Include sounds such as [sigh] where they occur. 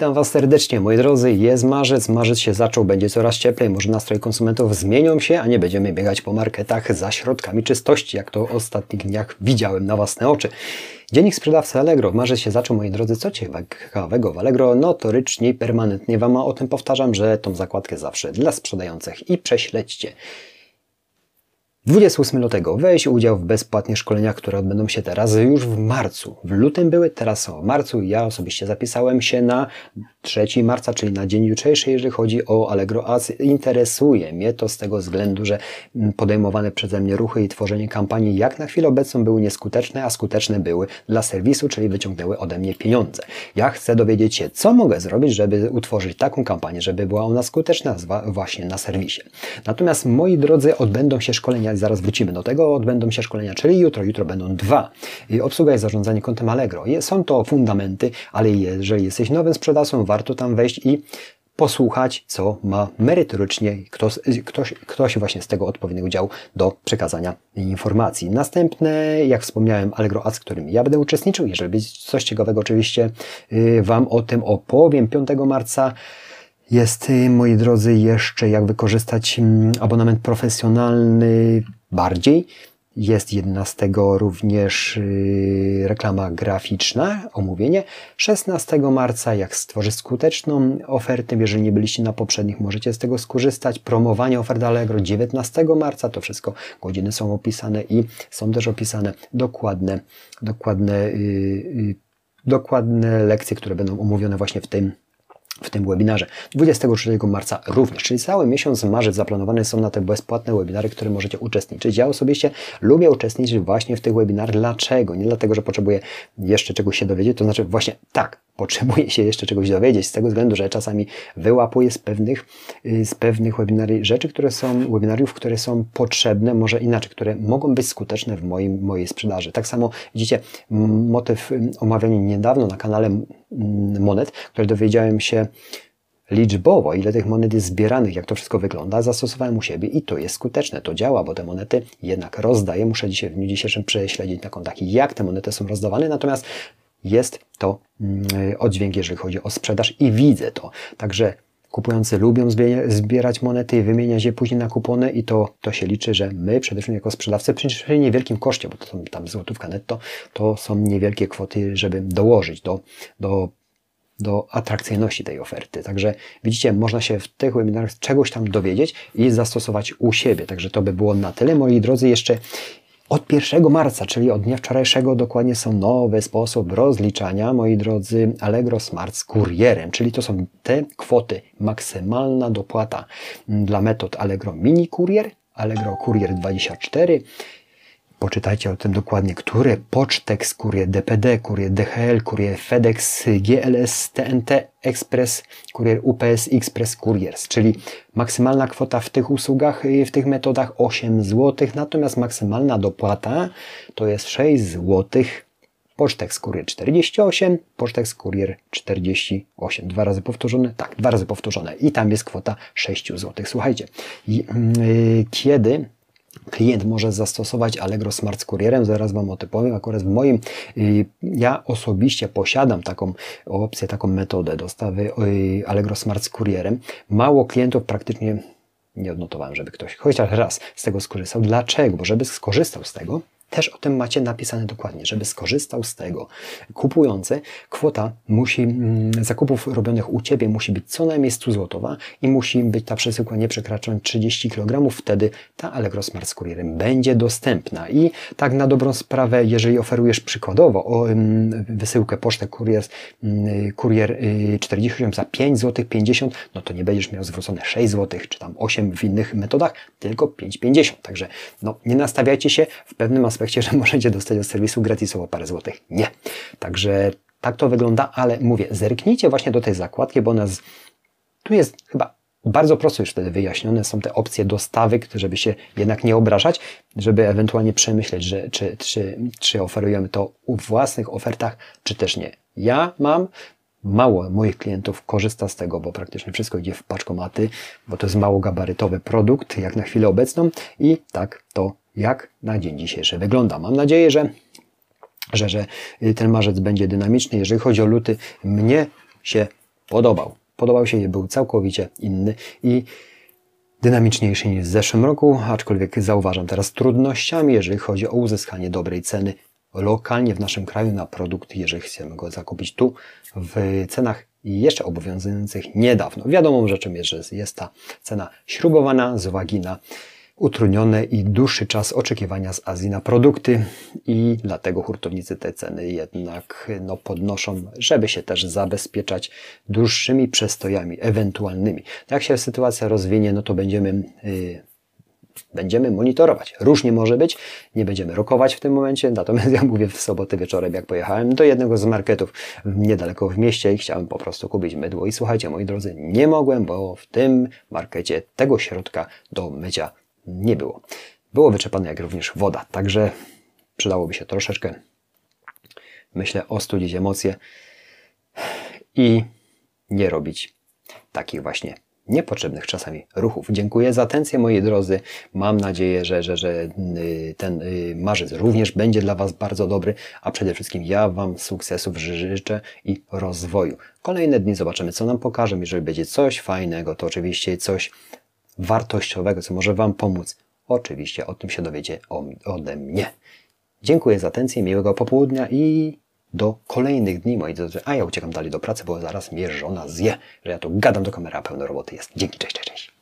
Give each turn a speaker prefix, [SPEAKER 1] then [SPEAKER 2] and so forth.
[SPEAKER 1] Witam Was serdecznie, moi drodzy. Jest marzec, marzec się zaczął, będzie coraz cieplej. Może nastroje konsumentów zmienią się, a nie będziemy biegać po marketach za środkami czystości, jak to w ostatnich dniach widziałem na własne oczy. Dziennik sprzedawcy Allegro. Marzec się zaczął, moi drodzy. Co ciekawego w Allegro? Notorycznie i permanentnie Wam o tym powtarzam, że tą zakładkę zawsze dla sprzedających i prześledźcie. 28 lutego weź udział w bezpłatnych szkoleniach, które odbędą się teraz już w marcu. W lutym były, teraz są w marcu. Ja osobiście zapisałem się na 3 marca, czyli na dzień jutrzejszy, jeżeli chodzi o Allegro Ads. Interesuje mnie to z tego względu, że podejmowane przeze mnie ruchy i tworzenie kampanii jak na chwilę obecną były nieskuteczne, a skuteczne były dla serwisu, czyli wyciągnęły ode mnie pieniądze. Ja chcę dowiedzieć się, co mogę zrobić, żeby utworzyć taką kampanię, żeby była ona skuteczna właśnie na serwisie. Natomiast moi drodzy, odbędą się szkolenia zaraz wrócimy do tego, odbędą się szkolenia, czyli jutro, jutro będą dwa. Obsługa i zarządzanie kontem Allegro. Są to fundamenty, ale jeżeli jesteś nowym sprzedawcą, warto tam wejść i posłuchać, co ma merytorycznie ktoś, ktoś, ktoś właśnie z tego odpowiedniego działu do przekazania informacji. Następne, jak wspomniałem, Allegro Ads, w którym ja będę uczestniczył. Jeżeli będzie coś ciekawego, oczywiście y, Wam o tym opowiem 5 marca. Jest, moi drodzy, jeszcze jak wykorzystać mm, abonament profesjonalny bardziej. Jest 11 również y, reklama graficzna, omówienie. 16 marca, jak stworzyć skuteczną ofertę, jeżeli nie byliście na poprzednich, możecie z tego skorzystać. Promowanie ofert Allegro 19 marca, to wszystko godziny są opisane i są też opisane dokładne, dokładne, yy, dokładne lekcje, które będą omówione właśnie w tym w tym webinarze. 23 marca również, czyli cały miesiąc marzec zaplanowane są na te bezpłatne webinary, w których możecie uczestniczyć. Ja osobiście lubię uczestniczyć właśnie w tych webinarach. Dlaczego? Nie dlatego, że potrzebuję jeszcze czegoś się dowiedzieć, to znaczy właśnie tak, potrzebuję się jeszcze czegoś dowiedzieć, z tego względu, że czasami wyłapuję z pewnych, y, z pewnych webinarii rzeczy, które są, webinariów, które są potrzebne, może inaczej, które mogą być skuteczne w moim, mojej sprzedaży. Tak samo widzicie, motyw omawiany niedawno na kanale monet, które dowiedziałem się liczbowo, ile tych monet jest zbieranych, jak to wszystko wygląda, zastosowałem u siebie i to jest skuteczne, to działa, bo te monety jednak rozdaję. Muszę dzisiaj w dniu dzisiejszym prześledzić na kontach, jak te monety są rozdawane, natomiast jest to mm, oddźwięk, jeżeli chodzi o sprzedaż i widzę to. Także kupujący lubią zbierać monety i wymieniać je później na kupony i to, to się liczy, że my przede wszystkim jako sprzedawcy przy niewielkim koszcie, bo to są tam złotówka netto, to są niewielkie kwoty, żeby dołożyć do, do do atrakcyjności tej oferty. Także widzicie, można się w tych webinarach czegoś tam dowiedzieć i zastosować u siebie. Także to by było na tyle. Moi drodzy, jeszcze od 1 marca, czyli od dnia wczorajszego, dokładnie są nowy sposób rozliczania, moi drodzy, Allegro Smart z kurierem, czyli to są te kwoty, maksymalna dopłata dla metod Allegro Mini Kurier, Allegro Kurier 24, Poczytajcie o tym dokładnie, które Pocztex, kurier DPD, kurier DHL, kurier FedEx, GLS, TNT, Express, kurier UPS, Express Couriers, czyli maksymalna kwota w tych usługach, y, w tych metodach 8 zł, natomiast maksymalna dopłata to jest 6 zł. Pocztex Kurier 48, Pocztex Kurier 48. Dwa razy powtórzone? Tak, dwa razy powtórzone. I tam jest kwota 6 zł. Słuchajcie, yy, kiedy klient może zastosować Allegro Smart z kurierem. Zaraz Wam o tym powiem. Akurat w moim, y, ja osobiście posiadam taką opcję, taką metodę dostawy y, Allegro Smart z kurierem. Mało klientów praktycznie nie odnotowałem, żeby ktoś chociaż raz z tego skorzystał. Dlaczego? Bo żeby skorzystał z tego, też o tym macie napisane dokładnie, żeby skorzystał z tego kupujący, kwota musi, mm, zakupów robionych u Ciebie musi być co najmniej 100 złotowa i musi być ta przesyłka nie przekraczając 30 kg, wtedy ta Allegro Smart z kurierem będzie dostępna. I tak na dobrą sprawę, jeżeli oferujesz przykładowo o, mm, wysyłkę pocztę kurier, mm, kurier 48 za 5 zł 50, no to nie będziesz miał zwrócone 6 zł, czy tam 8 w innych metodach, tylko 5,50. Także no, nie nastawiajcie się w pewnym aspekcie aspekcie, że [laughs] możecie dostać od serwisu gratisowo parę złotych. Nie. Także tak to wygląda, ale mówię, zerknijcie właśnie do tej zakładki, bo ona z... tu jest chyba bardzo prosto już wtedy wyjaśnione są te opcje dostawy, żeby się jednak nie obrażać, żeby ewentualnie przemyśleć, że, czy, czy, czy oferujemy to w własnych ofertach, czy też nie. Ja mam mało moich klientów korzysta z tego, bo praktycznie wszystko idzie w paczkomaty, bo to jest mało gabarytowy produkt, jak na chwilę obecną i tak to jak na dzień dzisiejszy wygląda. Mam nadzieję, że, że, że ten marzec będzie dynamiczny. Jeżeli chodzi o luty, mnie się podobał. Podobał się był całkowicie inny i dynamiczniejszy niż w zeszłym roku, aczkolwiek zauważam teraz trudnościami, jeżeli chodzi o uzyskanie dobrej ceny lokalnie w naszym kraju na produkt, jeżeli chcemy go zakupić tu w cenach jeszcze obowiązujących niedawno. Wiadomą rzeczą jest, że jest ta cena śrubowana z uwagi na utrudniony i dłuższy czas oczekiwania z Azji na produkty i dlatego hurtownicy te ceny jednak no, podnoszą, żeby się też zabezpieczać dłuższymi przestojami ewentualnymi. Jak się sytuacja rozwinie, no to będziemy yy, będziemy monitorować. Różnie może być, nie będziemy rokować w tym momencie, natomiast [laughs] ja mówię w sobotę wieczorem, jak pojechałem do jednego z marketów niedaleko w mieście i chciałem po prostu kupić mydło i słuchajcie, moi drodzy, nie mogłem, bo w tym markecie tego środka do mycia nie było. Było wyczerpane jak również woda, także przydałoby się troszeczkę, myślę, ostudzić emocje i nie robić takich właśnie niepotrzebnych czasami ruchów. Dziękuję za atencję, moi drodzy. Mam nadzieję, że, że, że y, ten y, marzec również będzie dla Was bardzo dobry, a przede wszystkim ja Wam sukcesów życzę i rozwoju. Kolejne dni zobaczymy, co nam pokażę. Jeżeli będzie coś fajnego, to oczywiście coś wartościowego, co może Wam pomóc. Oczywiście o tym się dowiecie ode mnie. Dziękuję za atencję, miłego popołudnia i do kolejnych dni, moi drodzy. A ja uciekam dalej do pracy, bo zaraz mnie żona zje, że ja tu gadam do kamery, a pełno roboty jest. Dzięki, cześć, cześć, cześć.